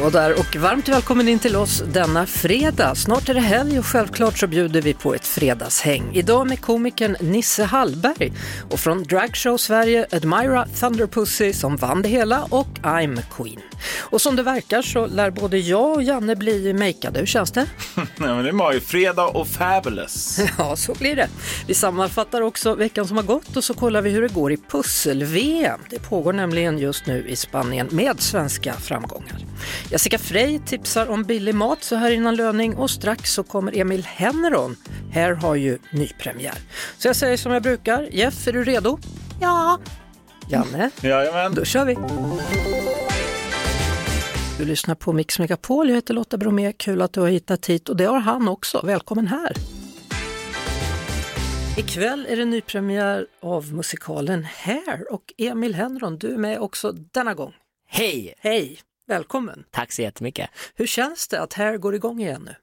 Hallå där och varmt välkommen in till oss denna fredag. Snart är det helg och självklart så bjuder vi på ett fredagshäng. Idag med komikern Nisse Hallberg och från Dragshow Sverige Admira Thunderpussy som vann det hela och I'm Queen. Och som det verkar så lär både jag och Janne bli makeade. Hur känns det? Nej, men det var ju fredag och fabulous. Ja, så blir det. Vi sammanfattar också veckan som har gått och så kollar vi hur det går i pussel-VM. Det pågår nämligen just nu i Spanien med svenska framgångar. Jessica Frey tipsar om billig mat så här innan löning och strax så kommer Emil Henneron. Här har ju nypremiär. Så jag säger som jag brukar, Jeff är du redo? Ja. Janne? Jajamän. Då kör vi! Du lyssnar på Mix Megapol, jag heter Lotta Bromé, kul att du har hittat hit och det har han också, välkommen här! Ikväll är det nypremiär av musikalen Hair och Emil Henron, du är med också denna gång. Hej! Hej, välkommen! Tack så jättemycket. Hur känns det att Hair går igång igen nu?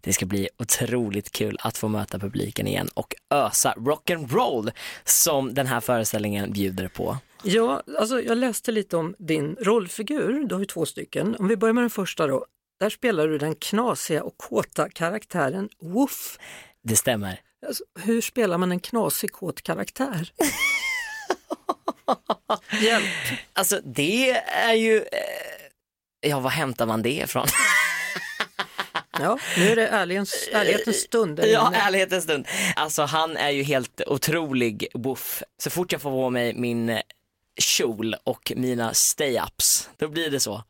Det ska bli otroligt kul att få möta publiken igen och ösa rock'n'roll som den här föreställningen bjuder på. Ja, alltså jag läste lite om din rollfigur, du har ju två stycken. Om vi börjar med den första då. Där spelar du den knasiga och kåta karaktären Woof. Det stämmer. Alltså, hur spelar man en knasig kåt karaktär? Hjälp! Alltså det är ju, eh, ja vad hämtar man det ifrån? Ja, nu är det ärlighetens, ärlighetens stund. är Ja, ärlighetens stund. Alltså han är ju helt otrolig woof. Så fort jag får på mig min kjol och mina stay-ups, då blir det så.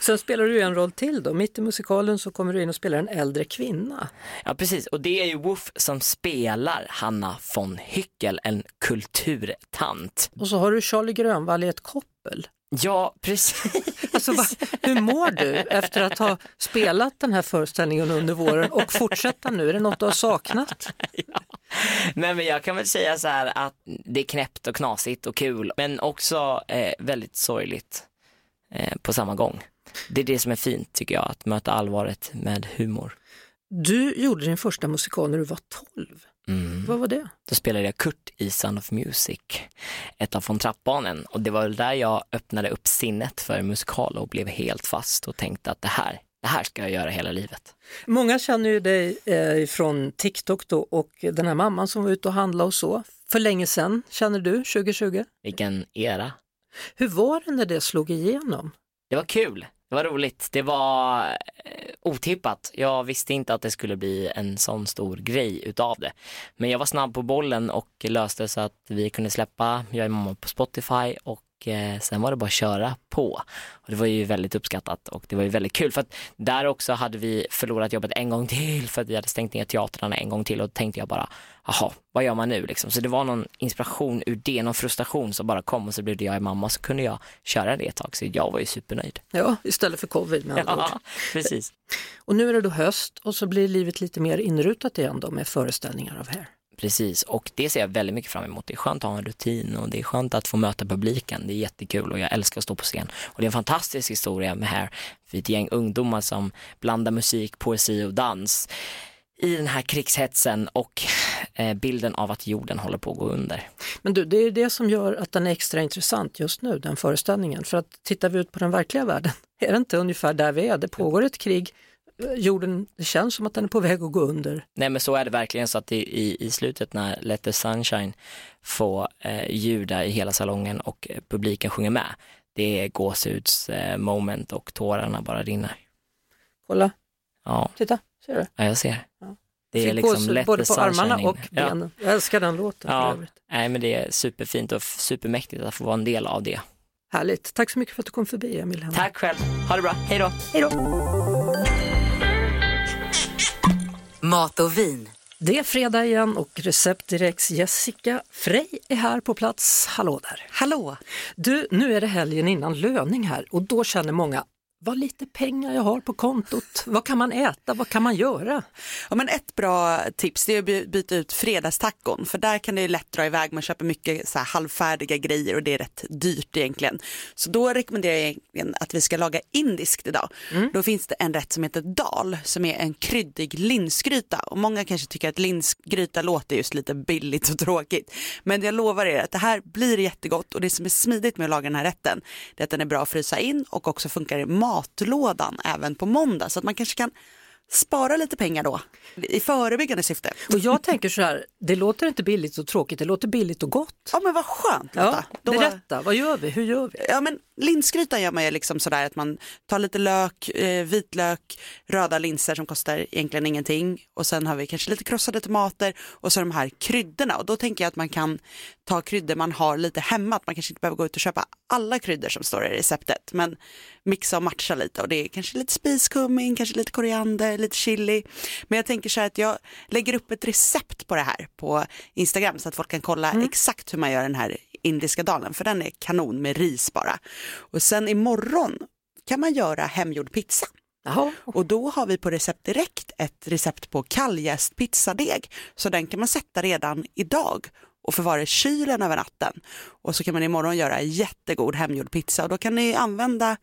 Sen spelar du ju en roll till då. Mitt i musikalen så kommer du in och spelar en äldre kvinna. Ja precis, och det är ju Woof som spelar Hanna von Hyckel, en kulturtant. Och så har du Charlie Grönvall i ett koppel. Ja, precis. Alltså, va, hur mår du efter att ha spelat den här föreställningen under våren och fortsätta nu? Är det något du har saknat? Nej men jag kan väl säga så här att det är knäppt och knasigt och kul men också eh, väldigt sorgligt eh, på samma gång. Det är det som är fint tycker jag, att möta allvaret med humor. Du gjorde din första musikal när du var 12. Mm. Vad var det? Då spelade jag Kurt i Sound of Music, ett av von Trappbarnen och det var väl där jag öppnade upp sinnet för musikal och blev helt fast och tänkte att det här, det här ska jag göra hela livet. Många känner ju dig eh, från TikTok då och den här mamman som var ute och handlade och så. För länge sedan, känner du, 2020? Vilken era. Hur var det när det slog igenom? Det var kul, det var roligt, det var eh, otippat. Jag visste inte att det skulle bli en sån stor grej utav det. Men jag var snabb på bollen och löste så att vi kunde släppa Jag är mamma på Spotify och eh, sen var det bara att köra på. Och det var ju väldigt uppskattat och det var ju väldigt kul för att där också hade vi förlorat jobbet en gång till för att vi hade stängt ner teatrarna en gång till och då tänkte jag bara, jaha, vad gör man nu liksom? Så det var någon inspiration ur det, någon frustration som bara kom och så blev det jag är mamma så kunde jag köra det ett tag så jag var ju supernöjd. Ja, istället för covid med andra ord. Ja, precis. Och nu är det då höst och så blir livet lite mer inrutat igen då med föreställningar av Hair. Precis, och det ser jag väldigt mycket fram emot. Det är skönt att ha en rutin och det är skönt att få möta publiken. Det är jättekul och jag älskar att stå på scen. Och det är en fantastisk historia med här, för ett gäng ungdomar som blandar musik, poesi och dans i den här krigshetsen och eh, bilden av att jorden håller på att gå under. Men du, det är det som gör att den är extra intressant just nu, den föreställningen. För att tittar vi ut på den verkliga världen, är det inte ungefär där vi är? Det pågår ett krig, jorden, det känns som att den är på väg att gå under. Nej men så är det verkligen så att i, i, i slutet när Let the sunshine får eh, ljuda i hela salongen och eh, publiken sjunger med, det är gåshuds eh, moment och tårarna bara rinner. Kolla, Ja, titta, ser du? ja jag ser. Ja. Det är liksom gåshud både på armarna in. och benen. Jag älskar den låten Ja. för Ja, övrigt. nej men det är superfint och supermäktigt att få vara en del av det. Härligt, tack så mycket för att du kom förbi Emil. Tack själv, ha det bra, hej då. Hej då! Mat och vin. Det är fredag igen och Recept Directs Jessica Frey är här på plats. Hallå där! Hallå! Du, nu är det helgen innan löning här och då känner många vad lite pengar jag har på kontot. Vad kan man äta? Vad kan man göra? Ja, men ett bra tips är att by- byta ut fredagstacon för där kan det lätt dra iväg. Man köper mycket så halvfärdiga grejer och det är rätt dyrt egentligen. Så då rekommenderar jag egentligen att vi ska laga indiskt idag. Då finns det en rätt som heter dal som är en kryddig linsgryta och många kanske tycker att linsgryta låter just lite billigt och tråkigt. Men jag lovar er att det här blir jättegott och det som är smidigt med att laga den här rätten det är att den är bra att frysa in och också funkar i matlådan även på måndag så att man kanske kan spara lite pengar då i förebyggande syfte. Och jag tänker så här, det låter inte billigt och tråkigt, det låter billigt och gott. Ja men vad skönt Lotta. Ja, Då- berätta, vad gör vi? Hur gör vi? Ja men linsgrytan gör man ju liksom sådär att man tar lite lök, eh, vitlök, röda linser som kostar egentligen ingenting. Och sen har vi kanske lite krossade tomater och så de här kryddorna. Och då tänker jag att man kan ta kryddor man har lite hemma, att man kanske inte behöver gå ut och köpa alla kryddor som står i receptet. Men mixa och matcha lite. Och det är kanske lite spiskummin, kanske lite koriander, lite chili. Men jag tänker så här att jag lägger upp ett recept på det här på Instagram så att folk kan kolla exakt hur man gör den här indiska dalen för den är kanon med ris bara. Och sen imorgon kan man göra hemgjord pizza. Jaha, Och då har vi på Recept Direkt ett recept på kalljäst pizzadeg. Så den kan man sätta redan idag och förvara i kylen över natten. Och så kan man imorgon göra jättegod hemgjord pizza och då kan ni använda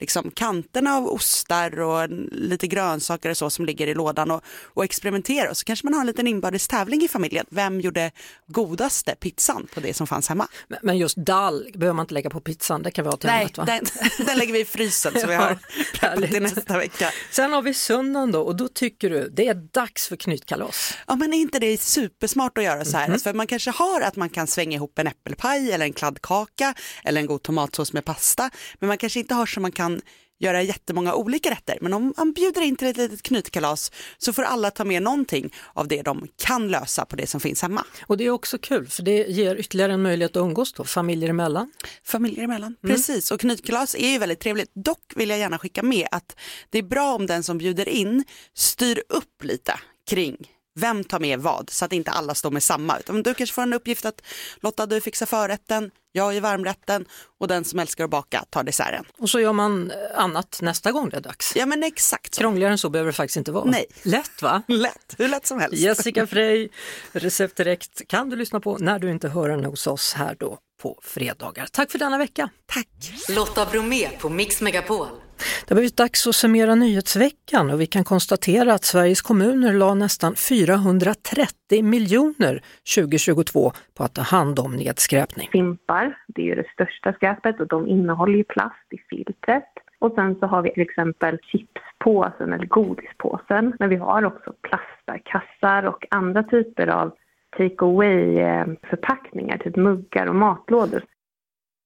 liksom kanterna av ostar och lite grönsaker och så som ligger i lådan och, och experimentera. Och så kanske man har en liten inbördes tävling i familjen. Vem gjorde godaste pizzan på det som fanns hemma? men- men just dal behöver man inte lägga på pizzan, det kan vi ha till Nej, hemmet va? den, den lägger vi i frysen så vi har preppat till nästa vecka. Sen har vi söndagen då och då tycker du det är dags för knytkalas. Ja men är inte det supersmart att göra så här? Alltså, för man kanske har att man kan svänga ihop en äppelpaj eller en kladdkaka eller en god tomatsås med pasta. Men man kanske inte har så man kan göra jättemånga olika rätter. Men om man bjuder in till ett litet knytkalas så får alla ta med någonting av det de kan lösa på det som finns hemma. Och det är också kul för det ger ytterligare en möjlighet att umgås då, familjer emellan. Familjer emellan. Precis, och knytkalas är ju väldigt trevligt. Dock vill jag gärna skicka med att det är bra om den som bjuder in styr upp lite kring vem tar med vad så att inte alla står med samma. Utan du kanske får en uppgift att Lotta du fixar förrätten, jag gör varmrätten och den som älskar att baka tar desserten. Och så gör man annat nästa gång det är dags. Ja men exakt så. Krångligare än så behöver det faktiskt inte vara. Nej. Lätt va? Lätt, hur lätt som helst. Jessica Frey, Recept Direkt kan du lyssna på när du inte hör henne hos oss här då på fredagar. Tack för denna vecka. Tack. Lotta Bromé på Mix Megapol. Det har blivit dags att summera nyhetsveckan och vi kan konstatera att Sveriges kommuner la nästan 430 miljoner 2022 på att ta hand om nedskräpning. fimpar, det är ju det största skräpet och de innehåller ju plast i filtret. Och sen så har vi till exempel chipspåsen eller godispåsen. Men vi har också plastkassar och andra typer av take away-förpackningar, eh, typ muggar och matlådor.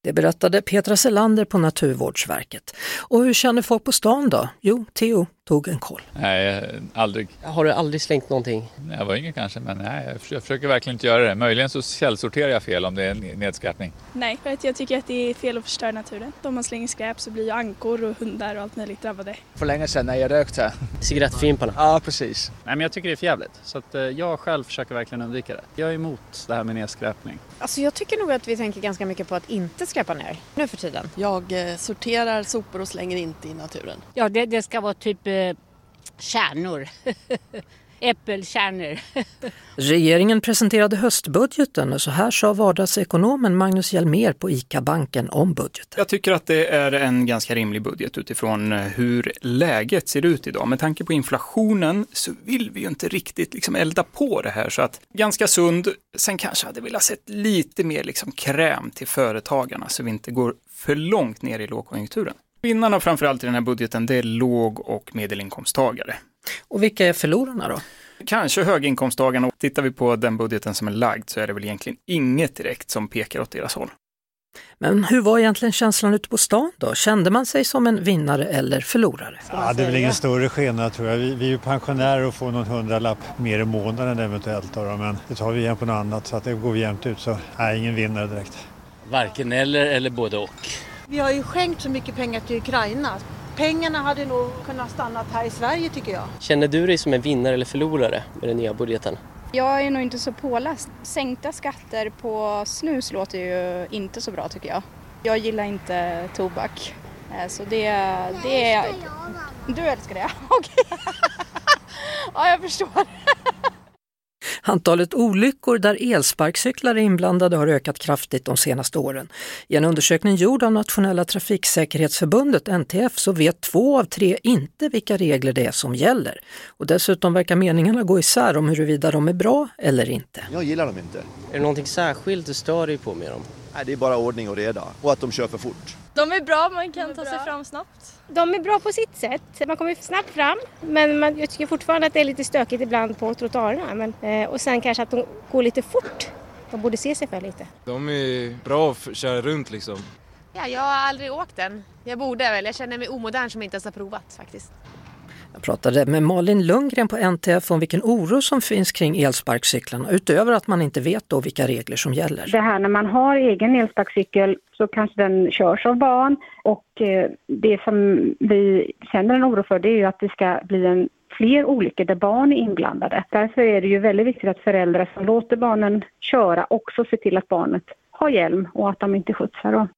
Det berättade Petra Selander på Naturvårdsverket. Och hur känner folk på stan då? Jo, Theo tog en koll. Nej, aldrig. Har du aldrig slängt någonting? När jag var yngre kanske, men nej, jag försöker, jag försöker verkligen inte göra det. Möjligen så källsorterar jag fel om det är en nedskräpning. Nej, för att jag tycker att det är fel att förstöra naturen. Om man slänger skräp så blir ju ankor och hundar och allt möjligt drabbade. För länge sedan när jag rökte. Cigarettfimparna? Ja, precis. Nej, men jag tycker det är för jävligt. Så att, eh, jag själv försöker verkligen undvika det. Jag är emot det här med nedskräpning. Alltså jag tycker nog att vi tänker ganska mycket på att inte skräpa ner nu för tiden. Jag eh, sorterar sopor och slänger inte i naturen. Ja, det, det ska vara typ eh, kärnor. Äppelkärnor. Regeringen presenterade höstbudgeten och så här sa vardagsekonomen Magnus Hjelmér på ICA-banken om budgeten. Jag tycker att det är en ganska rimlig budget utifrån eh, hur läget ser ut idag. Med tanke på inflationen så vill vi ju inte riktigt liksom elda på det här så att ganska sund. Sen kanske hade velat sett lite mer liksom kräm till företagarna så vi inte går för långt ner i lågkonjunkturen. Vinnarna framförallt i den här budgeten det är låg och medelinkomsttagare. Och vilka är förlorarna då? Kanske höginkomsttagarna. Och Tittar vi på den budgeten som är lagd så är det väl egentligen inget direkt som pekar åt deras håll. Men hur var egentligen känslan ute på stan då? Kände man sig som en vinnare eller förlorare? Ja, det är väl ingen större skillnad tror jag. Vi, vi är ju pensionärer och får någon hundralapp mer i månaden eventuellt. Då, men det tar vi igen på något annat så att det går vi jämnt ut. Så nej, ingen vinnare direkt. Varken eller eller både och. Vi har ju skänkt så mycket pengar till Ukraina. Pengarna hade nog kunnat stanna här i Sverige tycker jag. Känner du dig som en vinnare eller förlorare med den nya budgeten? Jag är nog inte så påläst. Sänkta skatter på snus låter ju inte så bra tycker jag. Jag gillar inte tobak. Eh, Så det, det är... Du älskar det? Okej. ja, jag förstår. Antalet olyckor där elsparkcyklar är inblandade har ökat kraftigt de senaste åren. I en undersökning gjord av Nationella trafiksäkerhetsförbundet, NTF, så vet två av tre inte vilka regler det är som gäller. Och dessutom verkar meningarna gå isär om huruvida de är bra eller inte. Jag gillar dem inte. Är det någonting särskilt du stör dig på med dem? Nej, det är bara ordning och reda och att de kör för fort. De är bra, man kan ta sig fram snabbt. De är bra på sitt sätt. Man kommer snabbt fram men man, jag tycker fortfarande att det är lite stökigt ibland på trottoarerna. Men, eh, och sen kanske att de går lite fort. De borde se sig för lite. De är bra att köra runt liksom. Ja, jag har aldrig åkt den. Jag borde väl. Jag känner mig omodern som inte ens har provat faktiskt. Jag pratade med Malin Lundgren på NTF om vilken oro som finns kring elsparkcyklarna utöver att man inte vet då vilka regler som gäller. Det här när man har egen elsparkcykel så kanske den körs av barn och eh, det som vi känner en oro för det är ju att det ska bli en fler olyckor där barn är inblandade. Därför är det ju väldigt viktigt att föräldrar som låter barnen köra också ser till att barnet har hjälm och att de inte skjutsar. Då.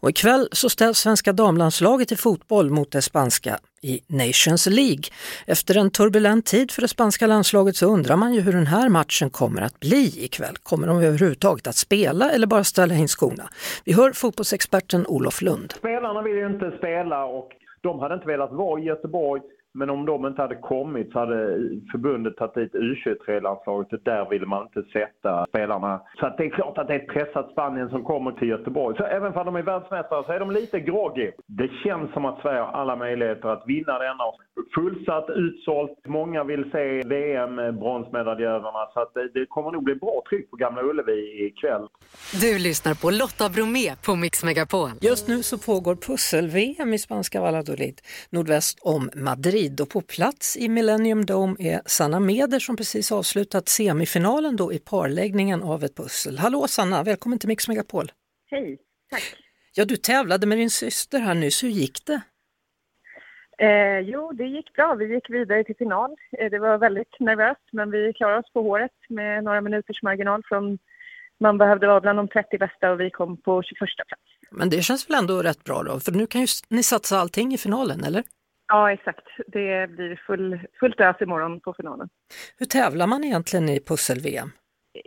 Och ikväll så ställs svenska damlandslaget i fotboll mot det spanska i Nations League. Efter en turbulent tid för det spanska landslaget så undrar man ju hur den här matchen kommer att bli ikväll. Kommer de överhuvudtaget att spela eller bara ställa in skorna? Vi hör fotbollsexperten Olof Lund. Spelarna vill ju inte spela och de hade inte velat vara i Göteborg. Men om de inte hade kommit så hade förbundet tagit dit U23-landslaget och där ville man inte sätta spelarna. Så att det är klart att det är ett pressat Spanien som kommer till Göteborg. Så även om de är världsmästare så är de lite groggy. Det känns som att Sverige har alla möjligheter att vinna denna. Fullsatt, utsålt. Många vill se VM-bronsmedaljörerna så att det, det kommer nog bli bra tryck på Gamla Ullevi ikväll. Du lyssnar på Lotta Bromé på Mix Megapol. Just nu så pågår pussel-VM i spanska Valladolid, nordväst om Madrid. Och på plats i Millennium Dome är Sanna Meder som precis avslutat semifinalen då i parläggningen av ett pussel. Hallå Sanna, välkommen till Mix Megapol. Hej, tack. Ja, du tävlade med din syster här nyss, hur gick det? Eh, jo, det gick bra. Vi gick vidare till final. Eh, det var väldigt nervöst, men vi klarade oss på håret med några minuters marginal från man behövde vara bland de 30 bästa och vi kom på 21 plats. Men det känns väl ändå rätt bra då, för nu kan ju ni satsa allting i finalen, eller? Ja, exakt. Det blir full, fullt ös imorgon på finalen. Hur tävlar man egentligen i pussel-VM?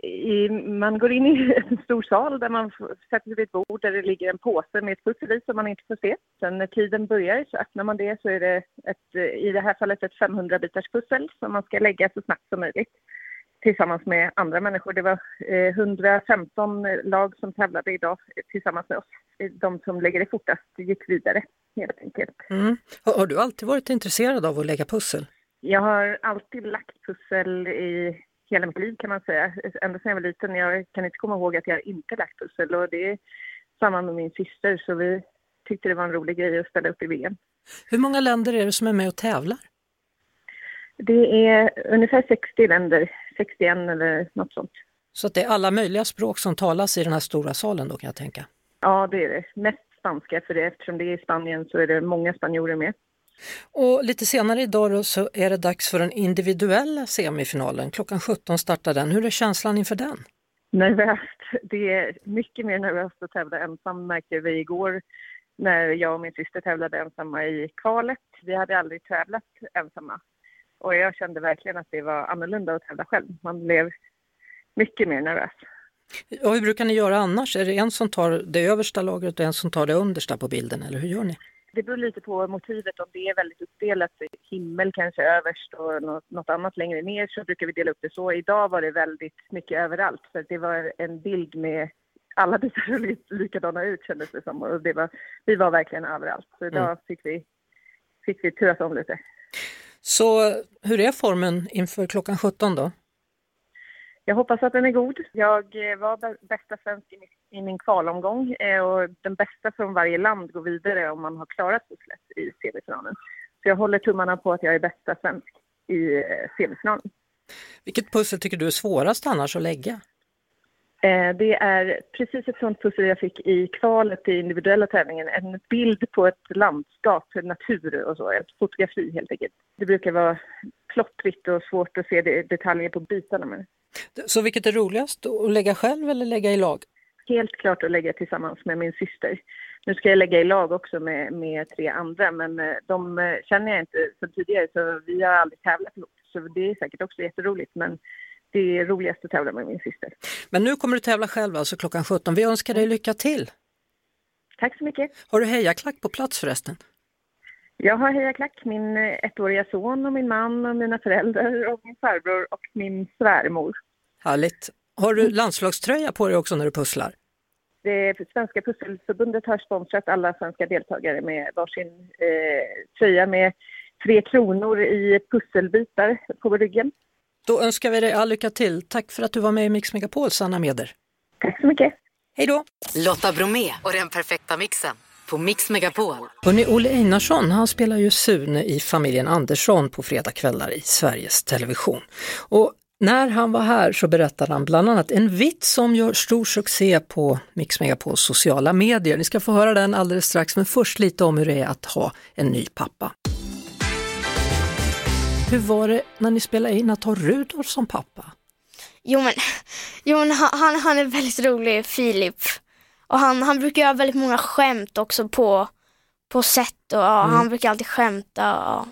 I, man går in i en stor sal där man sätter sig vid ett bord där det ligger en påse med ett pussel i som man inte får se. Sen när tiden börjar så öppnar man det så är det ett, i det här fallet ett 500 bitars pussel som man ska lägga så snabbt som möjligt tillsammans med andra människor. Det var eh, 115 lag som tävlade idag tillsammans med oss. De som lägger det fortast gick vidare helt enkelt. Mm. Har, har du alltid varit intresserad av att lägga pussel? Jag har alltid lagt pussel i hela mitt liv kan man säga. Ända sedan jag var liten. Jag kan inte komma ihåg att jag inte lagt pussel och det är samma med min syster så vi tyckte det var en rolig grej att ställa upp i VM. Hur många länder är det som är med och tävlar? Det är ungefär 60 länder, 61 eller något sånt. Så att det är alla möjliga språk som talas i den här stora salen då kan jag tänka. Ja, det är det. Mest spanska för det, eftersom det är i Spanien så är det många spanjorer med. Och lite senare idag så är det dags för den individuella semifinalen. Klockan 17 startar den. Hur är känslan inför den? Nervöst. Det är mycket mer nervöst att tävla ensam märkte vi igår när jag och min syster tävlade ensamma i kvalet. Vi hade aldrig tävlat ensamma. Och jag kände verkligen att det var annorlunda att tävla själv. Man blev mycket mer nervös. Och hur brukar ni göra annars? Är det en som tar det översta lagret och en som tar det understa på bilden eller hur gör ni? Det beror lite på motivet. Om det är väldigt uppdelat, himmel kanske överst och något, annat längre ner så brukar vi dela upp det så. Idag var det väldigt mycket överallt. Så det var en bild med alla bitar såg li- likadana ut kändes det som. Och det var, vi var verkligen överallt. Så idag Mm. fick, vi, fick vi turas om lite. Så hur är formen inför klockan 17 då? Jag hoppas att den är god. Jag eh, var bä- bästa svensk i min, i min kvalomgång eh, och den bästa från varje land går vidare om man har klarat pusslet i semifinalen. Så jag håller tummarna på att jag är bästa svensk i eh, semifinalen. Vilket pussel tycker du är svårast annars att lägga? Eh, Det är precis ett sånt pussel jag fick i kvalet i individuella tävlingen. En bild på ett landskap, natur och så. Ett fotografi helt enkelt. Det brukar vara plottrigt och svårt att se de- detaljer på bitarna. Men Så vilket är roligast, att lägga själv eller lägga i lag? helt klart att lägga tillsammans med min syster. Nu ska jag lägga i lag också med, med tre andra, men eh, de eh, känner jag inte sedan tidigare så vi har aldrig tävlat ihop. Så det är säkert också jätteroligt, men det är roligast att tävla med min syster. Men nu kommer du tävla själv alltså klockan 17. Vi önskar dig lycka till. Tack så mycket. Har du hejaklack på plats förresten? Jag har hejaklack, min eh, ettåriga son och min man och mina föräldrar och min farbror och min svärmor. Härligt. Har du landslagströja på dig också när du pusslar? Det Svenska pusselförbundet har sponsrat alla svenska deltagare med varsin eh, tröja med tre kronor i pusselbitar på ryggen. Då önskar vi dig all lycka till. Tack för att du var med i Mix Megapol, Sanna Meder. Tack så mycket. Hej då! Lotta Bromé och den perfekta mixen på Mix Megapol. Hörrni, Olle Einarsson, han spelar ju Sune i familjen Andersson på fredagskvällar i Sveriges Television. Och när han var här så berättade han bland annat en vits som gör stor succé på Mix Megapols sociala medier. Ni ska få höra den alldeles strax, men först lite om hur det är att ha en ny pappa. Hur var det när ni spelade in att ha Rudolf som pappa? Jo men, jo, men han, han, är väldigt rolig, Filip. Och han, han brukar göra väldigt många skämt också på, på set och ja, Mm. han brukar alltid skämta. Ja.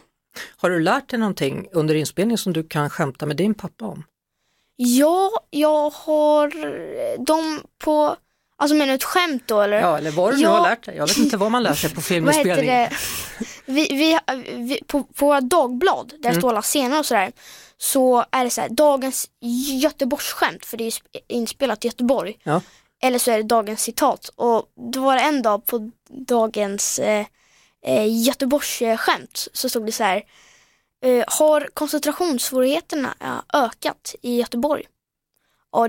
Har du lärt dig någonting under inspelningen som du kan skämta med din pappa om? ja, jag har dem på, alltså menar du ett skämt då eller? Ja, eller vad du nu Ja. har lärt dig. Jag vet inte vad man lär sig på Vad heter filminspelning. det? Vi, vi, vi, på, på våra dagblad, där Mm. står alla scener och sådär, så är det så här, dagens Göteborgsskämt, för det är sp- inspelat i Göteborg. Ja. Eller så är det dagens citat. Och då var det en dag på dagens eh, eh, Göteborgsskämt så stod det så här, eh, har koncentrationssvårigheterna eh, ökat i Göteborg? Ja,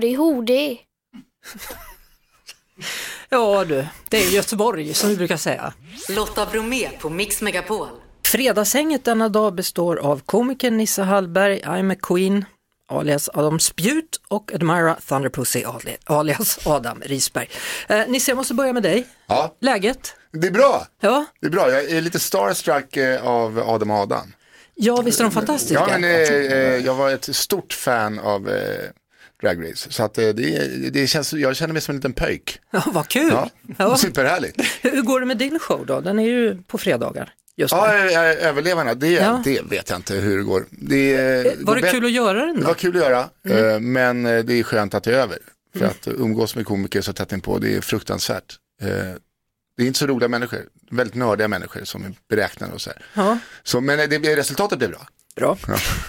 Ja du, det är Göteborg som vi brukar säga. Lotta Bromé på Mix Megapol. Fredagshänget denna dag består av komikern Nisse Hallberg, I'm a Queen, alias Adam Spjut och Admira Thunderpussy ali- alias Adam Risberg. Eh, Nisse, jag måste börja med dig. Ja. Läget? Det är bra. Ja. Det är bra. Jag är lite starstruck eh, av Adam och Adam. Ja, visst är de fantastiska? Ja, men, eh, eh, jag var ett stort fan av eh, Drag Race. Så att, eh, det, det känns, jag känner mig som en liten pöjk. Ja, vad kul! Ja. Ja. Superhärligt. Hur går det med din show då? Den är ju på fredagar. Just. Ja, eh, överlevarna, det, Ja. det vet jag inte hur det går. Det, eh, Var det går kul att göra den Det då? var kul att göra, Mm. eh, men eh, det är skönt att det är över. För Mm. att umgås med komiker så tätt inpå, det är fruktansvärt. Eh, Det är inte så roliga människor, väldigt nördiga människor som är beräknade och så här. Ja. Så, men eh, det, resultatet blir bra. Bra.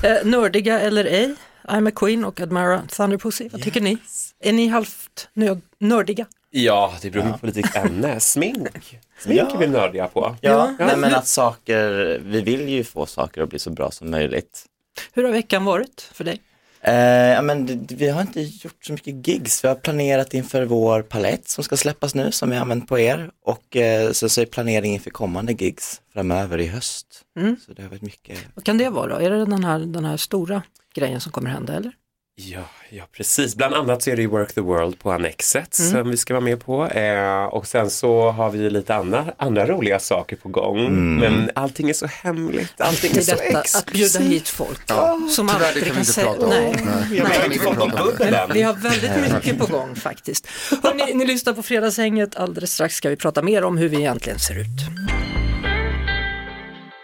Eh, nördiga eller ej, I'm a Queen och Admira Thunderpussy, vad tycker ni? Är ni halvt nö- nördiga? Ja, det beror på lite ämne. Smink. Smink är vi nördiga på. Ja, Nej, men att saker, vi vill ju få saker att bli så bra som möjligt. Hur har veckan varit för dig? Eh, ja, men det, vi har inte gjort så mycket gigs. Vi har planerat inför vår palett som ska släppas nu som vi har använt på er och eh, så, så är planering inför kommande gigs framöver i höst. Mm. Så det har varit mycket. Vad kan det vara? Är det den här, den här stora grejen som kommer hända eller? Ja, ja, precis. Bland annat så är det ju Work the World på Annexet Mm. som vi ska vara med på. Eh, och sen så har vi lite andra, andra roliga saker på gång. Mm. Men allting är så hemligt, allting är är så detta, att exklusivt. bjuda hit folk Ja, som tyvärr, aldrig kan vi inte säga nej. Nej. Jag har inte. Vi har väldigt mycket på gång faktiskt. Hörrni, ni lyssnar på Fredagshänget. Alldeles strax ska vi prata mer om hur vi egentligen ser ut.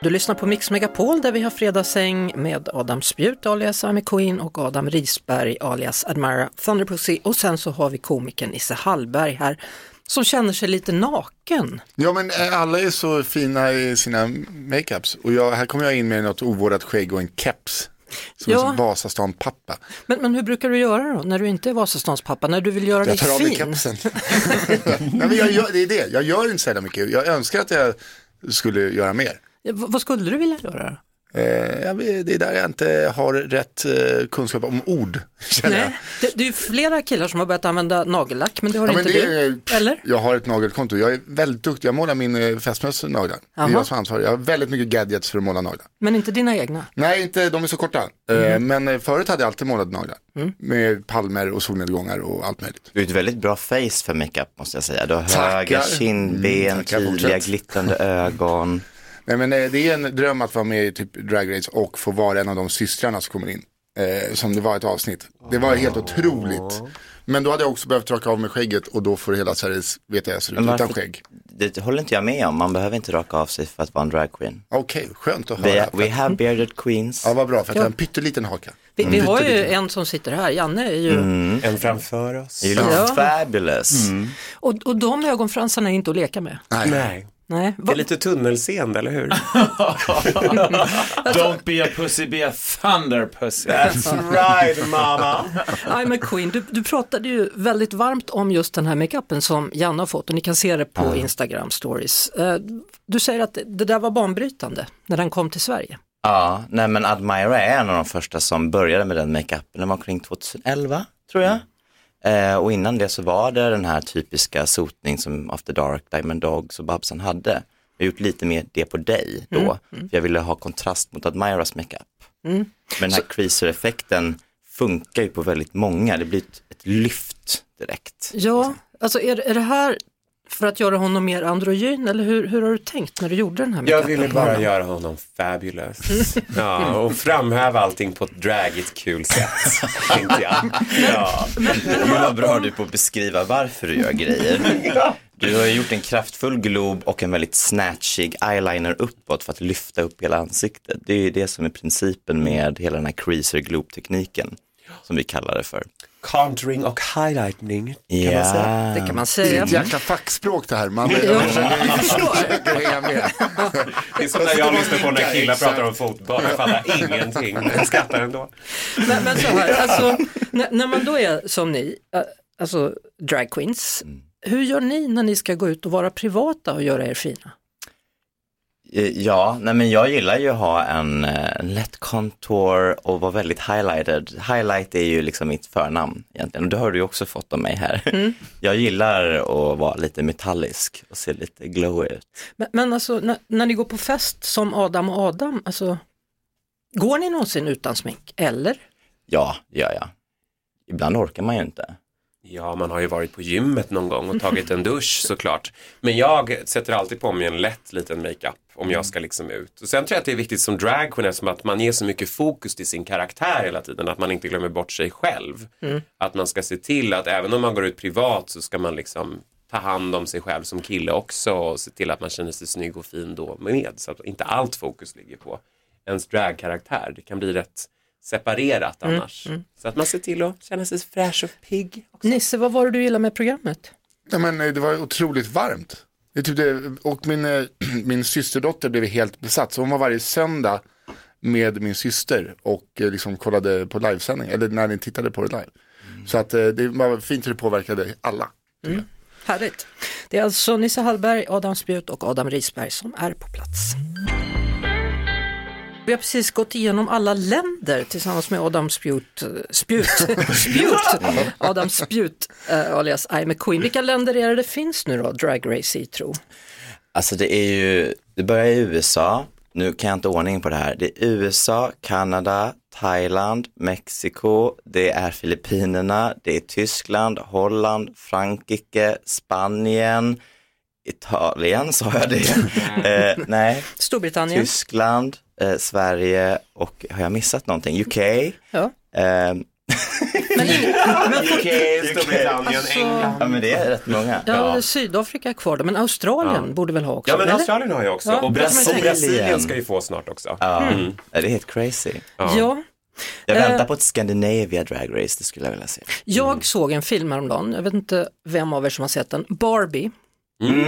Du lyssnar på Mix Megapol där vi har fredagshäng med Adam Spjut alias Ami Queen och Adam Risberg alias Admira Thunderpussy och sen så har vi komikern Isse Hallberg här som känner sig lite naken. Ja men eh, alla är så fina i sina makeups och jag, här kommer jag in med något ovårdat skägg och en keps. Som Ja. en Vasastan-pappa. Men, men hur brukar du göra då när du inte är Vasastans pappa, när du vill göra dig Jag tar av mig fin? kepsen. Nej, men jag gör, det är det, jag gör inte så mycket. Jag önskar att jag skulle göra mer. Vad skulle du vilja göra? Eh, det är där jag inte har rätt eh, kunskap om ord. Nej, det, det är ju flera killar som har börjat använda nagellack, men det har Ja, inte det du. är- Eller? Jag har ett nagelkonto, jag är väldigt duktig, jag målar min eh, fästmös naglar. Det är jag som är ansvarig, jag har väldigt mycket gadgets för att måla naglar. Men inte dina egna? Nej, inte, de är så korta. Eh, Mhm. Men förut hade jag alltid målat naglar. Mm. Med palmer och solnedgångar och allt möjligt. Du har ett väldigt bra face för makeup måste jag säga. Du har Tackar. höga kindben, Mm, tydliga fortsätt. glittrande ögon. Nej, men eh, det är en dröm att vara med i typ Drag Race och få vara en av de systrarna som kommer in. Eh, som det var ett avsnitt. Det var helt otroligt Men då hade jag också behövt raka av mig skägget och då får hela Sveriges ser ut utan skägg. Det håller inte jag med om, man behöver inte raka av sig för att vara en dragqueen. Okej, skönt att We, höra. we have bearded queens. Ja, vad bra, för att jag Ja. har en pytteliten haka. Vi, vi har ju en som sitter här, Janne är ju... Mm. En framför oss. You look Ja. fabulous. Och, och de ögonfransarna är inte att leka med. Nej. Nej. Nej. Det är lite tunnelseende, eller hur? Don't be a pussy, be a thunder pussy. That's right, mama. I'm a queen. Du, du pratade ju väldigt varmt om just den här makeupen som Janne har fått och ni kan se det på Instagram stories. Eh, Du säger att det där var banbrytande när den kom till Sverige. Ja, nej men Admira är en av de första som började med den makeupen. Den var omkring 2011, tror jag. Eh, och innan det så var det den här typiska sotning som After Dark, Diamond Dogs och Babsan hade. Jag har gjort lite mer det på dig då, Mm, för jag ville ha kontrast mot Admiras makeup. Mm. Men den här creaser-effekten funkar ju på väldigt många, det blir ett, ett lyft direkt. Ja, alltså är, är det här för att göra honom mer androgyn eller hur, hur har du tänkt när du gjorde den här Jag ville bara göra honom fabulous. Ja, och framhäva allting på ett dragigt kul sätt, tänkte jag. Ja. Gud vad bra du på att beskriva varför du gör grejer. Du har gjort en kraftfull glob och en väldigt snatchig eyeliner uppåt för att lyfta upp hela ansiktet. Det är ju det som är principen med hela den här creaser globe tekniken som vi kallar det för. Contouring och highlightning. Ja, man säga. Det kan man Det är säga. ett jäkla fackspråk det här. Man, Ja. jag försöker hänga med. Det är som när jag lyssnar på när killar pratar om fotboll. Jag fattar ingenting, men jag skrattar ändå. Men, men så här, alltså, när, när man då är som ni, äh, alltså drag queens, hur gör ni när ni ska gå ut och vara privata och göra er fina? Eh, Ja, nej men jag gillar ju att ha en, eh, en lätt contour och vara väldigt highlighted. Highlight är ju liksom mitt förnamn egentligen och det har du ju också fått av mig här. Mm. Jag gillar att vara lite metallisk och se lite glowy ut. Men, men alltså när, när ni går på fest som Adam och Adam, alltså, går ni någonsin utan smink? Eller? Ja, det gör jag. Ibland orkar man ju inte. Ja, man har ju varit på gymmet någon gång och tagit en dusch såklart. Men jag sätter alltid på mig en lätt liten makeup om jag ska liksom ut. Och sen tror jag att det är viktigt som dragqueen eftersom att man ger så mycket fokus till sin karaktär hela tiden att man inte glömmer bort sig själv. Mm. Att man ska se till att även om man går ut privat så ska man liksom ta hand om sig själv som kille också och se till att man känner sig snygg och fin då med. Så att inte allt fokus ligger på ens dragkaraktär. Det kan bli rätt separerat Mm, annars. Så att man ser till att känna sig fräsch och pigg. Nisse, vad var det du gillade med programmet? Ja, men, eh, det var otroligt varmt. Det är typ det, och min, eh, min systerdotter blev helt besatt. Så hon var varje söndag med min syster och eh, liksom kollade på livesändning. Eller när ni tittade på det live. Så att eh, det var fint hur det påverkade alla. Mm. Härligt. Det är alltså Nisse Hallberg, Adam Spjut och Adam Risberg som är på plats. Vi har precis gått igenom alla länder tillsammans med Adam Spjut, eh, Spjut, Spjut, Adam Spjut eh, alias I'm a Queen. Vilka länder är det det finns nu då, Drag Race i tro? Alltså det är ju, det börjar i USA, nu kan jag inte ordning på det här. Det är USA, Kanada, Thailand, Mexiko, det är Filippinerna, det är Tyskland, Holland, Frankrike, Spanien, Italien, sa jag det? eh, nej, Storbritannien. Tyskland, eh, Sverige och har jag missat någonting? UK? Ja. Eh, UK, Storbritannien, England. ja men det är rätt många. Ja, Sydafrika är kvar då, men Australien borde väl ha också? Ja men eller? Australien har jag också. Ja, och Brasilien. Brasilien ska ju få snart också. Ja, Mm. det är helt crazy. Ja. Jag Eh. väntar på ett Scandinavia Drag Race, det skulle jag vilja se. Jag såg en film häromdagen, jag vet inte vem av er som har sett den, Barbie. Mm,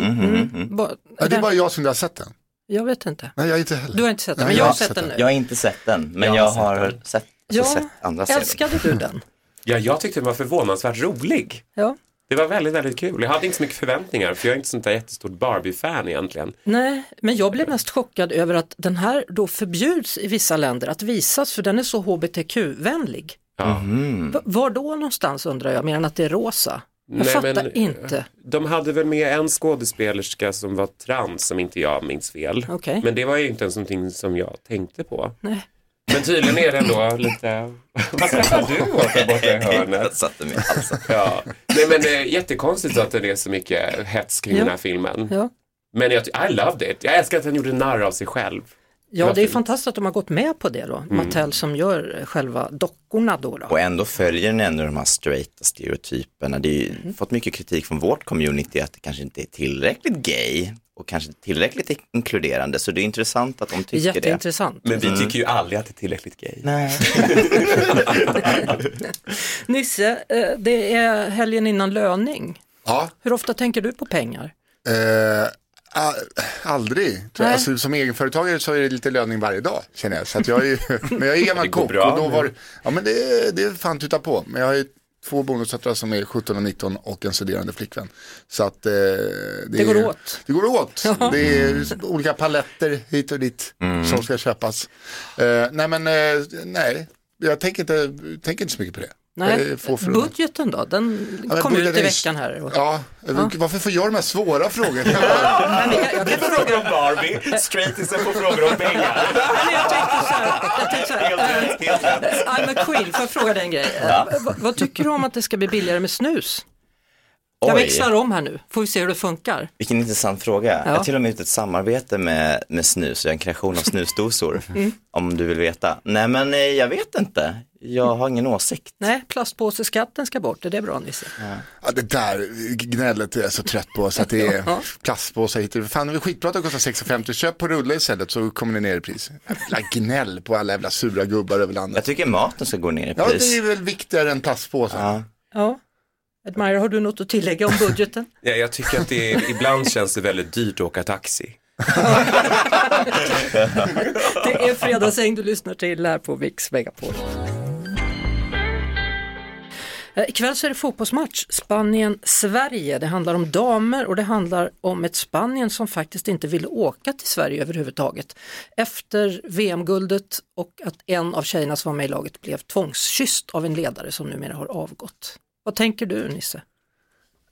mm, mm. Ja, det är bara jag som inte har sett den. Jag vet inte. Nej, jag har inte heller. Du har inte sett den, Nej, men jag har sett den nu. Jag har inte sett den, men Jag jag, har sett sett, Ja, alltså, sett andra se den. Älskade du den? Ja, jag tyckte den var förvånansvärt rolig. Ja. Det var väldigt, väldigt kul. Jag hade inte så mycket förväntningar för jag är inte sånt där jättestort Barbie-fan egentligen. Nej, men jag blev mest chockad över att den här då förbjuds i vissa länder att visas för den är så hbtq-vänlig. Ja. V- Var då någonstans undrar jag, mer än att det är rosa? Jag Nej, fattar men, inte. De hade väl med en skådespelerska som var trans som inte jag minns fel. Okej. Men det var ju inte ens någonting som jag tänkte på. Nej. Men tydligen är det ändå lite... Vad skrattar du åt där borta i hörnet? Jag satte mig halsen. Ja. Nej men det är jättekonstigt att det är så mycket hets kring Ja. den här filmen. Ja. Men jag, I loved it. Jag älskar att han gjorde narr av sig själv. Ja, det är fantastiskt att de har gått med på det då. Mm. Mattel som gör eh, själva dockorna då. då. Och ändå följer den ändå de här straighta stereotyperna. Det har ju fått mycket kritik från vårt community att det kanske inte är tillräckligt gay och kanske tillräckligt inkluderande. Så det är intressant att de tycker Jätteintressant. det. Men vi Mm. tycker ju aldrig att det är tillräckligt gay. Nej. Nisse, eh, det är helgen innan löning. Ja. Hur ofta tänker du på pengar? Eh, a- aldrig. Tror jag. Nej. Alltså, som egenföretagare så är det lite löning varje dag känner jag. Så att jag är, men jag är gammal kock bra. och då var ja men det, det är fan tuta på. Men jag har ju två bonusdöttrar som är 17 och 19 och en studerande flickvän. Så att eh, det, Det går är- åt. Det går åt. Det är olika paletter hit och dit som ska köpas. Eh, nej men eh, nej, jag tänker inte, tänker inte så mycket på det. Nej, förunnat. budgeten då? Den Ja, kom ut i veckan här. Och- Ja, Ja. varför får jag de här svåra frågorna? Jag kan fråga om Barbie, straightisen får frågor om pengar. Jag tänkte så här, jag tänkte så här eh, I'm a queen, får jag fråga dig en grej? Eh, Ja. vad, vad tycker du om att det ska bli billigare med snus? Jag Oj. växlar om här nu, får vi se hur det funkar. Vilken intressant fråga. Ja. Jag har till och med gjort ett samarbete med, med snus, jag är en kreation av snusdosor. Mm. Om du vill veta. Nej men eh, jag vet inte. Jag har ingen åsikt. Nej, plastpåseskatten ska bort, är det bra Nisse? Ja, det där gnället är jag så trött på så att det är plastpåsar hit och dit. Fan, det är skitbra att det kostar 6,50. Köp på rulle istället så kommer det ner i pris. Jävla gnäll på alla jävla sura gubbar över landet. Jag tycker maten ska gå ner i Ja, pris. det är väl viktigare än plastpåsar. Ja. Admire, har du något att tillägga om budgeten? Ja, jag tycker att det är, ibland känns det väldigt dyrt att åka taxi. Det är Fredagsäng du lyssnar till här på Mix Megapol. Eh, ikväll så är det fotbollsmatch, Spanien-Sverige. Det handlar om damer och det handlar om ett Spanien som faktiskt inte ville åka till Sverige överhuvudtaget. Efter VM-guldet och att en av tjejerna som var med i laget blev tvångskysst av en ledare som numera har avgått. Vad tänker du Nisse?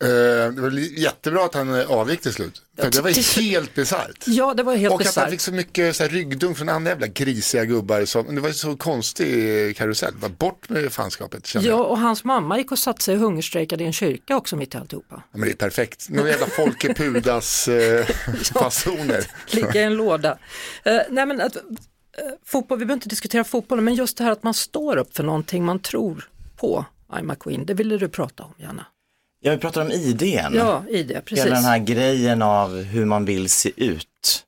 Eh, det var jättebra att han eh, avgick till slut. För det var helt bisarrt. Ja, det var helt Och att han fick så mycket så här, ryggdunk från andra jävla grisiga gubbar. Som, det var ju så konstig eh, karusell. Bara bort med fanskapet Ja, jag. och hans mamma gick och satte sig och hungerstrejkade i en kyrka också mitt i alltihopa. Ja, men det är perfekt. Några jävla Folke Pudas eh, ligga i en låda. Eh, nej men att, eh, fotboll, vi behöver inte diskutera fotbollen, men just det här att man står upp för någonting man tror på, a Queen, det ville du prata om gärna. Ja, vi pratar om idén. Ja, ID, precis. Hela den här grejen av hur man vill se ut.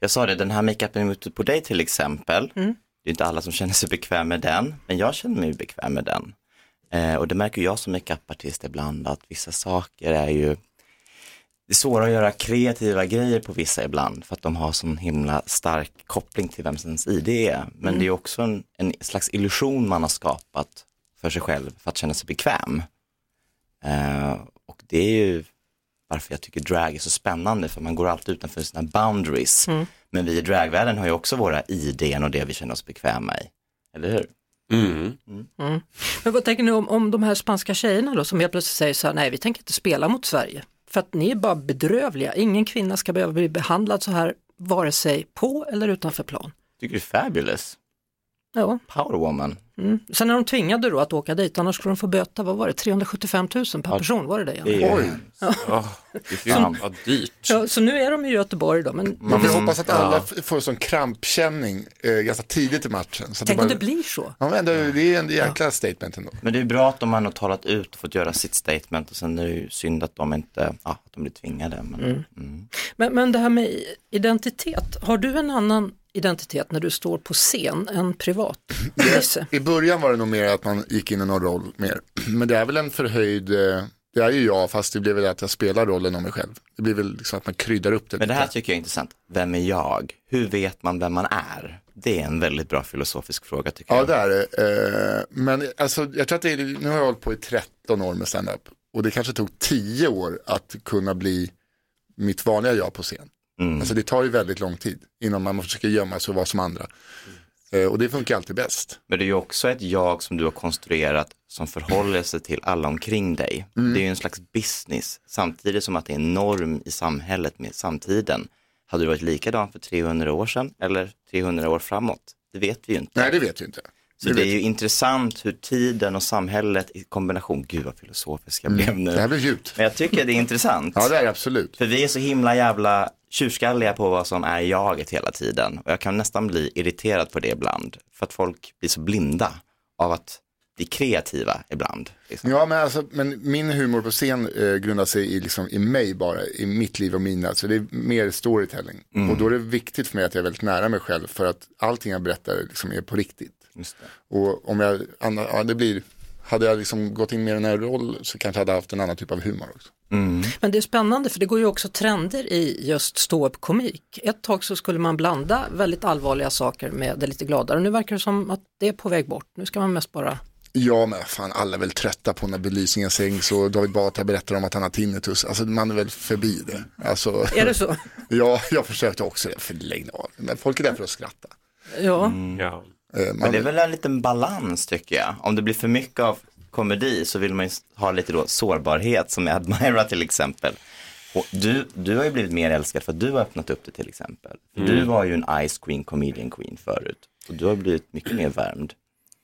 Jag sa det, den här makeupen ute på dig till exempel. Mm. Det är inte alla som känner sig bekväm med den, men jag känner mig bekväm med den. Eh, och det märker jag som makeupartist ibland, att vissa saker är ju, det är svårare att göra kreativa grejer på vissa ibland, för att de har sån himla stark koppling till vem ens ID är. Men Mm. det är också en, en slags illusion man har skapat för sig själv för att känna sig bekväm. Eh, och det är ju varför jag tycker drag är så spännande, för man går alltid utanför sina boundaries. Mm. Men vi i dragvärlden har ju också våra idén och det vi känner oss bekväma i. Eller hur? Mm. Mm. Men vad tänker ni om, om de här spanska tjejerna då som helt plötsligt säger så här, nej vi tänker inte spela mot Sverige. För att ni är bara bedrövliga, ingen kvinna ska behöva bli behandlad så här, vare sig på eller utanför plan. Tycker du är fabulous? Ja. Power woman. Mm. Sen är de tvingade då att åka dit, annars skulle de få böta, vad var det, 375 000 per person, var det det? Det är- Oj. Ja. Fan vad dyrt. Ja, så nu är de i Göteborg då, men Man får Mm. hoppas att alla f- får en sån krampkänning eh, ganska tidigt i matchen. Så tänk om bara- det blir så. Ja, men det är en jäkla statement ändå. Men det är bra att de har talat ut och fått göra sitt statement och sen är det ju synd att de inte, ja, att de blir tvingade. Men, Mm. mm. Men, men det här med identitet, har du en annan identitet när du står på scen än privat? Nisse? I början var det nog mer att man gick in i någon roll mer. Men det är väl en förhöjd, eh, det är ju jag fast det blir väl att jag spelar rollen om mig själv. Det blir väl liksom att man kryddar upp det Men det lite. här tycker jag är intressant. Vem är jag? Hur vet man vem man är? Det är en väldigt bra filosofisk fråga tycker Ja jag. det är det. Eh, Men alltså, jag tror att det är, nu har jag hållit på i 13 år med stand-up. Och det kanske tog 10 år att kunna bli mitt vanliga jag på scen. Mm. Alltså det tar ju väldigt lång tid innan man försöker gömma sig och vara som andra. Eh, Och det funkar alltid bäst. Men det är ju också ett jag som du har konstruerat som förhåller sig till alla omkring dig. Mm. Det är ju en slags business, samtidigt som att det är en norm i samhället med samtiden. Hade det varit likadant för 300 år sedan eller 300 år framåt? Det vet vi ju inte. Nej det vet vi inte. Så Det är ju intressant hur tiden och samhället i kombination, gud vad filosofisk jag blev nu. Mm. Det här blir djupt. Men jag tycker det är intressant. Ja det är det absolut. För vi är så himla jävla tjurskalliga på vad som är jaget hela tiden. Och jag kan nästan bli irriterad på det ibland. För att folk blir så blinda av att bli kreativa ibland. Liksom. Ja, men, alltså, men min humor på scen eh, grundar sig i, liksom, i mig bara, i mitt liv och mina. Så det är mer storytelling. Mm. Och då är det viktigt för mig att jag är väldigt nära mig själv för att allting jag berättar liksom, är på riktigt. Och om jag, ja, det blir, hade jag liksom gått in mer i en roll så kanske jag hade haft en annan typ av humor också. Men det är spännande för det går ju också trender i just ståuppkomik. Ett tag så skulle man blanda väldigt allvarliga saker med det lite gladare. Nu verkar det som att det är på väg bort. Nu ska man mest bara Ja, men fan alla är väl trötta på när belysningen sänks och David Batra berättar om att han har tinnitus. Alltså man är väl förbi det. Alltså, Är det så? ja, jag försökte också det för länge av. Men folk är där för att skratta. Ja. Ja. Eh, Men det är väl en liten balans tycker jag. Om det blir för mycket av komedi så vill man ju ha lite då sårbarhet som med Admira till exempel. Och du, du har ju blivit mer älskad för att du har öppnat upp det till exempel. För Du Mm. var ju en Ice Queen, comedian queen förut. Och du har blivit mycket mer värmd.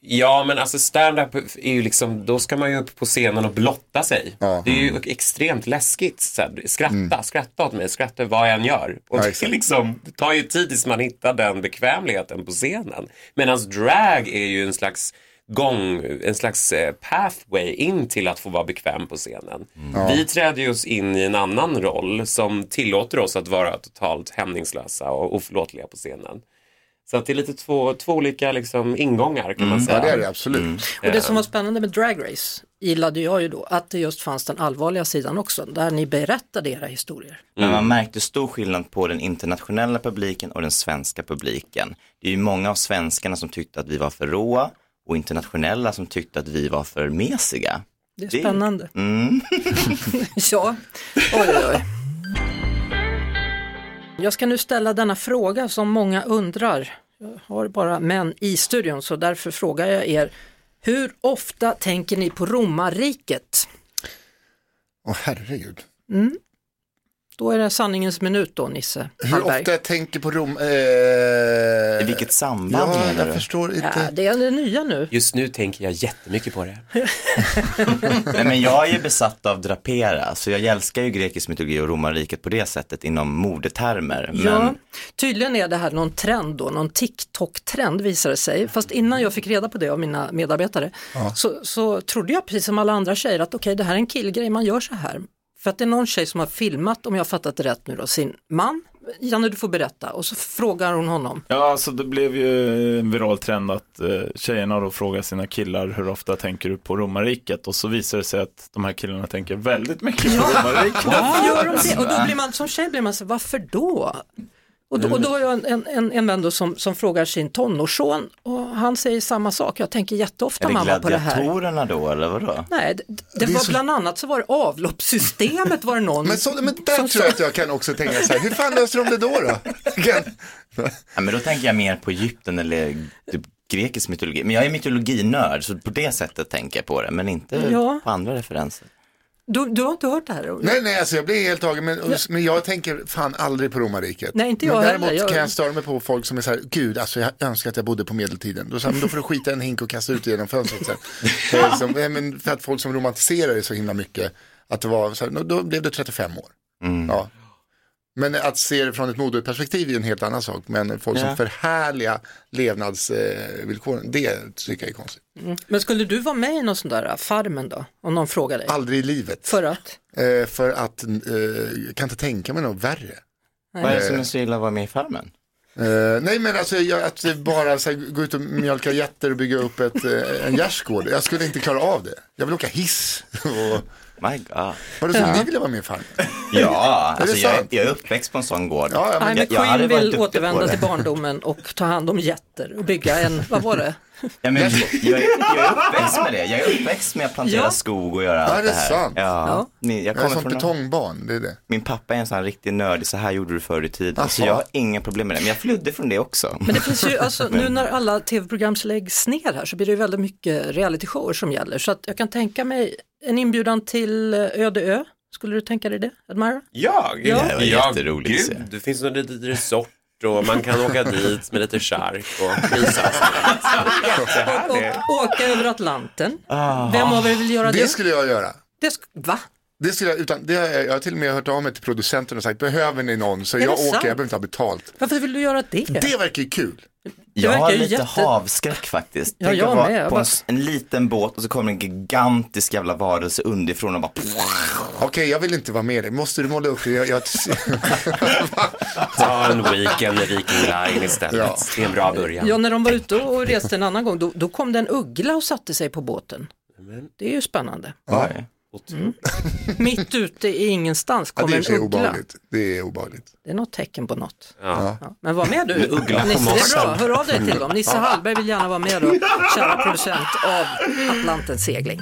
Ja, men alltså stand-up är ju liksom, då ska man ju upp på scenen och blotta sig. Det är ju extremt läskigt. Så här, skratta, skratta åt mig, skratta vad jag än gör. Och Ja, det, är liksom, det tar ju tid tills man hittar den bekvämligheten på scenen. Medan drag är ju en slags gång, en slags eh, pathway in till att få vara bekväm på scenen. Ja. Vi träder ju oss in i en annan roll som tillåter oss att vara totalt hämningslösa och oförlåtliga på scenen. Så att det är lite två, två olika liksom, ingångar kan man säga. Ja, det är det absolut. Och det som var spännande med Drag Race gillade jag ju då att det just fanns den allvarliga sidan också, där ni berättade era historier. Men man märkte stor skillnad på den internationella publiken och den svenska publiken. Det är ju många av svenskarna som tyckte att vi var för råa och internationella som tyckte att vi var för mesiga. Det är spännande. Mm. ja, oj oj oj. Jag ska nu ställa denna fråga som många undrar. Jag har bara män i studion så därför frågar jag er. Hur ofta tänker ni på romarriket? Åh herregud. Mm. Då är det sanningens minut då Nisse Hur Hallberg. ofta jag tänker på Rom... Eh... I vilket samband ja, menar jag du? förstår inte. Ja, det är det nya nu. Just nu tänker jag jättemycket på det. Nej, men jag är ju besatt av drapera, så jag älskar ju grekisk mytologi och romarriket på det sättet inom modetermer. Men Ja, tydligen är det här någon trend då, någon TikTok-trend visar det sig. Fast innan jag fick reda på det av mina medarbetare så, så trodde jag precis som alla andra tjejer att okej det här är en killgrej, man gör så här. För att det är någon tjej som har filmat, om jag har fattat det rätt nu då, sin man. Janne du får berätta och så frågar hon honom. Ja, alltså det blev ju en viral trend att eh, tjejerna då frågar sina killar hur ofta tänker du på romarriket och så visar det sig att de här killarna tänker väldigt mycket på romarriket. Varför gör de det? Och då blir man som tjej blir man så varför då? Och då, och då har jag en, en, en vän då som, som frågar sin tonårsson och han säger samma sak. Jag tänker jätteofta är det mamma på det här. gladiatorerna då eller vadå? Nej, det, det, Det är var så- bland annat så var det avloppssystemet var det någon. Men, så, men där tror jag att jag kan också tänka så här, hur fan löser de det då? då? Ja, men då tänker jag mer på Egypten eller typ grekisk mytologi. Men jag är mytologinörd så på det sättet tänker jag på det, men inte Ja. på andra referenser. Du, du har inte hört det här? Nej, nej, alltså jag blir helt tagen, men, men jag tänker fan aldrig på romarriket. Nej, inte jag men heller. däremot Jag- kan jag störa mig på folk som är så här, gud, alltså jag önskar att jag bodde på medeltiden. Då, sa jag, men då får du skita en hink och kasta ut det genom fönstret sen. Eh, som, eh, men för att folk som romantiserar det så himla mycket, att det var, så här, då blev det 35 år. Ja. Men att se det från ett moderperspektiv är en helt annan sak. Men folk Ja. som förhärligar levnadsvillkoren, det tycker jag är konstigt. Mm. Men skulle du vara med i någon sån där äh, Farmen då? Om någon frågar dig? Aldrig i livet. För att? Eh, för att, eh, jag kan inte tänka mig något värre. Nej. Vad är det som är så illa att vara med i Farmen? Eh, nej men alltså jag, att bara så här, gå ut och mjölka getter och bygga upp ett, eh, en gärdsgård. Jag skulle inte klara av det. Jag vill åka hiss. Och... My God. Var det så Ja. ni ville vara med i Farmen? Ja, alltså jag, sant? jag är uppväxt på en sån gård. Ja, ja, men- Nej, men jag, jag vill återvända till barndomen och ta hand om getter och bygga en, vad var det? Ja, men, jag, jag, är- uppväxt med det. Jag är uppväxt med att plantera Ja. skog och göra Ja, allt det det är här. sant. Ja. Ja. Jag Jag är kommer som från betongbarn, det är det. Min pappa är en sån här riktig nördig, så här gjorde du förr i tiden. Så Jaha. jag har inga problem med det. Men jag flydde från det också. Men det finns ju, alltså, nu när alla tv-program läggs ner här så blir det ju väldigt mycket realityshower som gäller. Så att jag kan tänka mig en inbjudan till eh, Öde Ö. Skulle du tänka dig det, Admira? Jag? Ja. Det var jätteroligt att se. Gud, det finns något litet resort och man kan åka dit med lite chark och mysa. Och, och åka över Atlanten. Ah. Vem av er vill göra det? Det skulle jag göra. det sk- va? Det skulle jag, utan, det har jag, jag har till och med hört av mig till producenten och sagt, behöver ni någon? Så Är jag åker, sant? jag behöver inte ha betalt. Varför vill du göra det? Det verkar ju kul. Jag har lite jätte- havskräck faktiskt. Ja, Tänk jag att vara med. På bara- en, en liten båt och så kommer en gigantisk jävla varelse underifrån och bara Okej, jag vill inte vara med dig. Måste du måla upp det? Jag, jag... Ta en weekend med Viking Line istället. Ja. Det är en bra början. Ja, när de var ute och reste en annan gång, då, då kom det en uggla och satte sig på båten. Det är ju spännande. Ja. Mm. Mitt ute i ingenstans Ja, kom det är i och en uggla. obehagligt. Det är obehagligt. Det är något tecken på något. Ja. Ja. Men var med du. Uggla på Nisse, det är bra. Hör av dig till dem. Nisse Hallberg vill gärna vara med då, kära producent av Atlantens segling.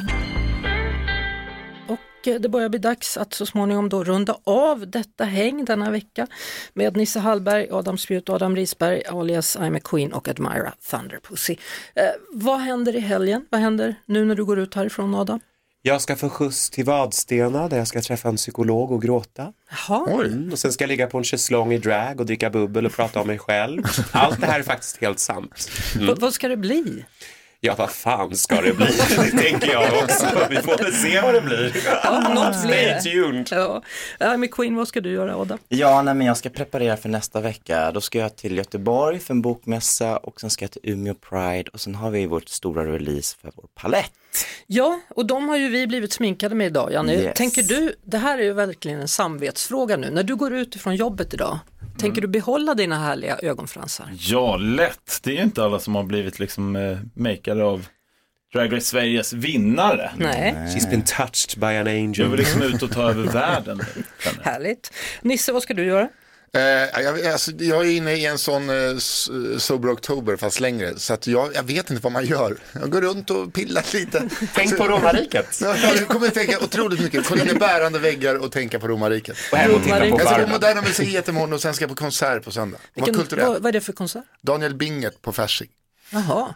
Och eh, det börjar bli dags att så småningom då runda av detta häng denna vecka med Nisse Hallberg, Adam Spjut, Adam Risberg, alias I'm a Queen och Admira Thunderpussy. Eh, vad händer i helgen? Vad händer nu när du går ut härifrån Adam? Jag ska få skjuts till Vadstena där jag ska träffa en psykolog och gråta. Mm, och sen ska jag ligga på en schäslong i drag och dricka bubbel och prata om mig själv. Allt det här är faktiskt helt sant. Mm. Vad ska det bli? Ja, vad fan ska det bli? Det tänker jag också. Vi får väl se vad det blir. Ja, något Stay tuned. Ja. I'm a Queen, vad ska du göra Adam? Ja, nej, men jag ska preparera för nästa vecka. Då ska jag till Göteborg för en bokmässa och sen ska jag till Umeå Pride och sen har vi vårt stora release för vår palett. Ja, och de har ju vi blivit sminkade med idag, Janne. Yes. Tänker du, det här är ju verkligen en samvetsfråga nu, när du går ut ifrån jobbet idag, tänker du behålla dina härliga ögonfransar? Ja, lätt. Det är inte alla som har blivit liksom eh, makeade av Drag Race Sveriges vinnare. Nej. She's been touched by an angel. Jag vill liksom ut och ta över världen. Härligt. Nisse, vad ska du göra? Eh, jag, alltså, jag är inne i en sån eh, Sober October fast längre. Så att jag, jag vet inte vad man gör. Jag går runt och pillar lite. Tänk på romarriket. Ja, jag kommer att tänka otroligt mycket. Kolla i bärande väggar och tänka på romarriket. Och hem och titta på Jag ska på. Moderna Museet imorgon och sen ska jag på konsert på söndag. Vad Vilken, vad, vad är det för konsert? Daniel Binget på Fasching. Jaha,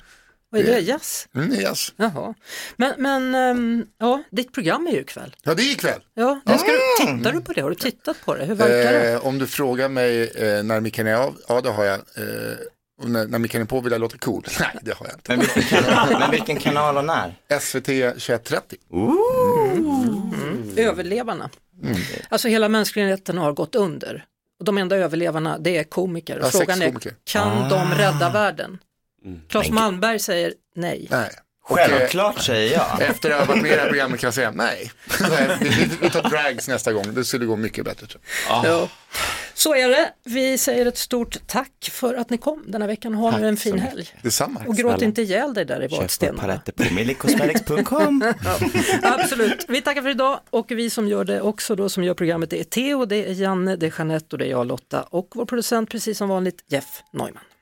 vad är det? Jazz? Mm, yes. Jaha. Men, men ehm, ja, ditt program är ju ikväll. Ja, det är ikväll. Ja, det ska du, tittar du på det? Har du tittat på det? Hur verkar det? Eh, om du frågar mig eh, när micken är av, ja det har jag. Eh, och när, när micken är på vill jag låta cool. Nej, det har jag inte. Men vilken kanal, men vilken kanal och när? SVT 2130. Mm. Överlevarna. Alltså hela mänskligheten har gått under. Och de enda överlevarna det är komiker. Och Ja, frågan är, sexkomiker. kan de rädda världen? Mm. Claes Malmberg säger nej. Nej. Självklart säger jag. Efter att ha varit med i det här programmet kan jag säga nej. vi, tar drags nästa gång, det skulle gå mycket bättre. tror jag. Ja. Så är det. Vi säger ett stort tack för att ni kom denna veckan. Ha nu en fin helg. Detsamma. Och gråt inte ihjäl dig där i Köp Vadstena. paletter på millicosmetics.com. Absolut. Vi tackar för idag och vi som gör det också då som gör programmet det är Theo, det är Janne, det är Jeanette och det är jag Lotta och vår producent precis som vanligt Jeff Neumann.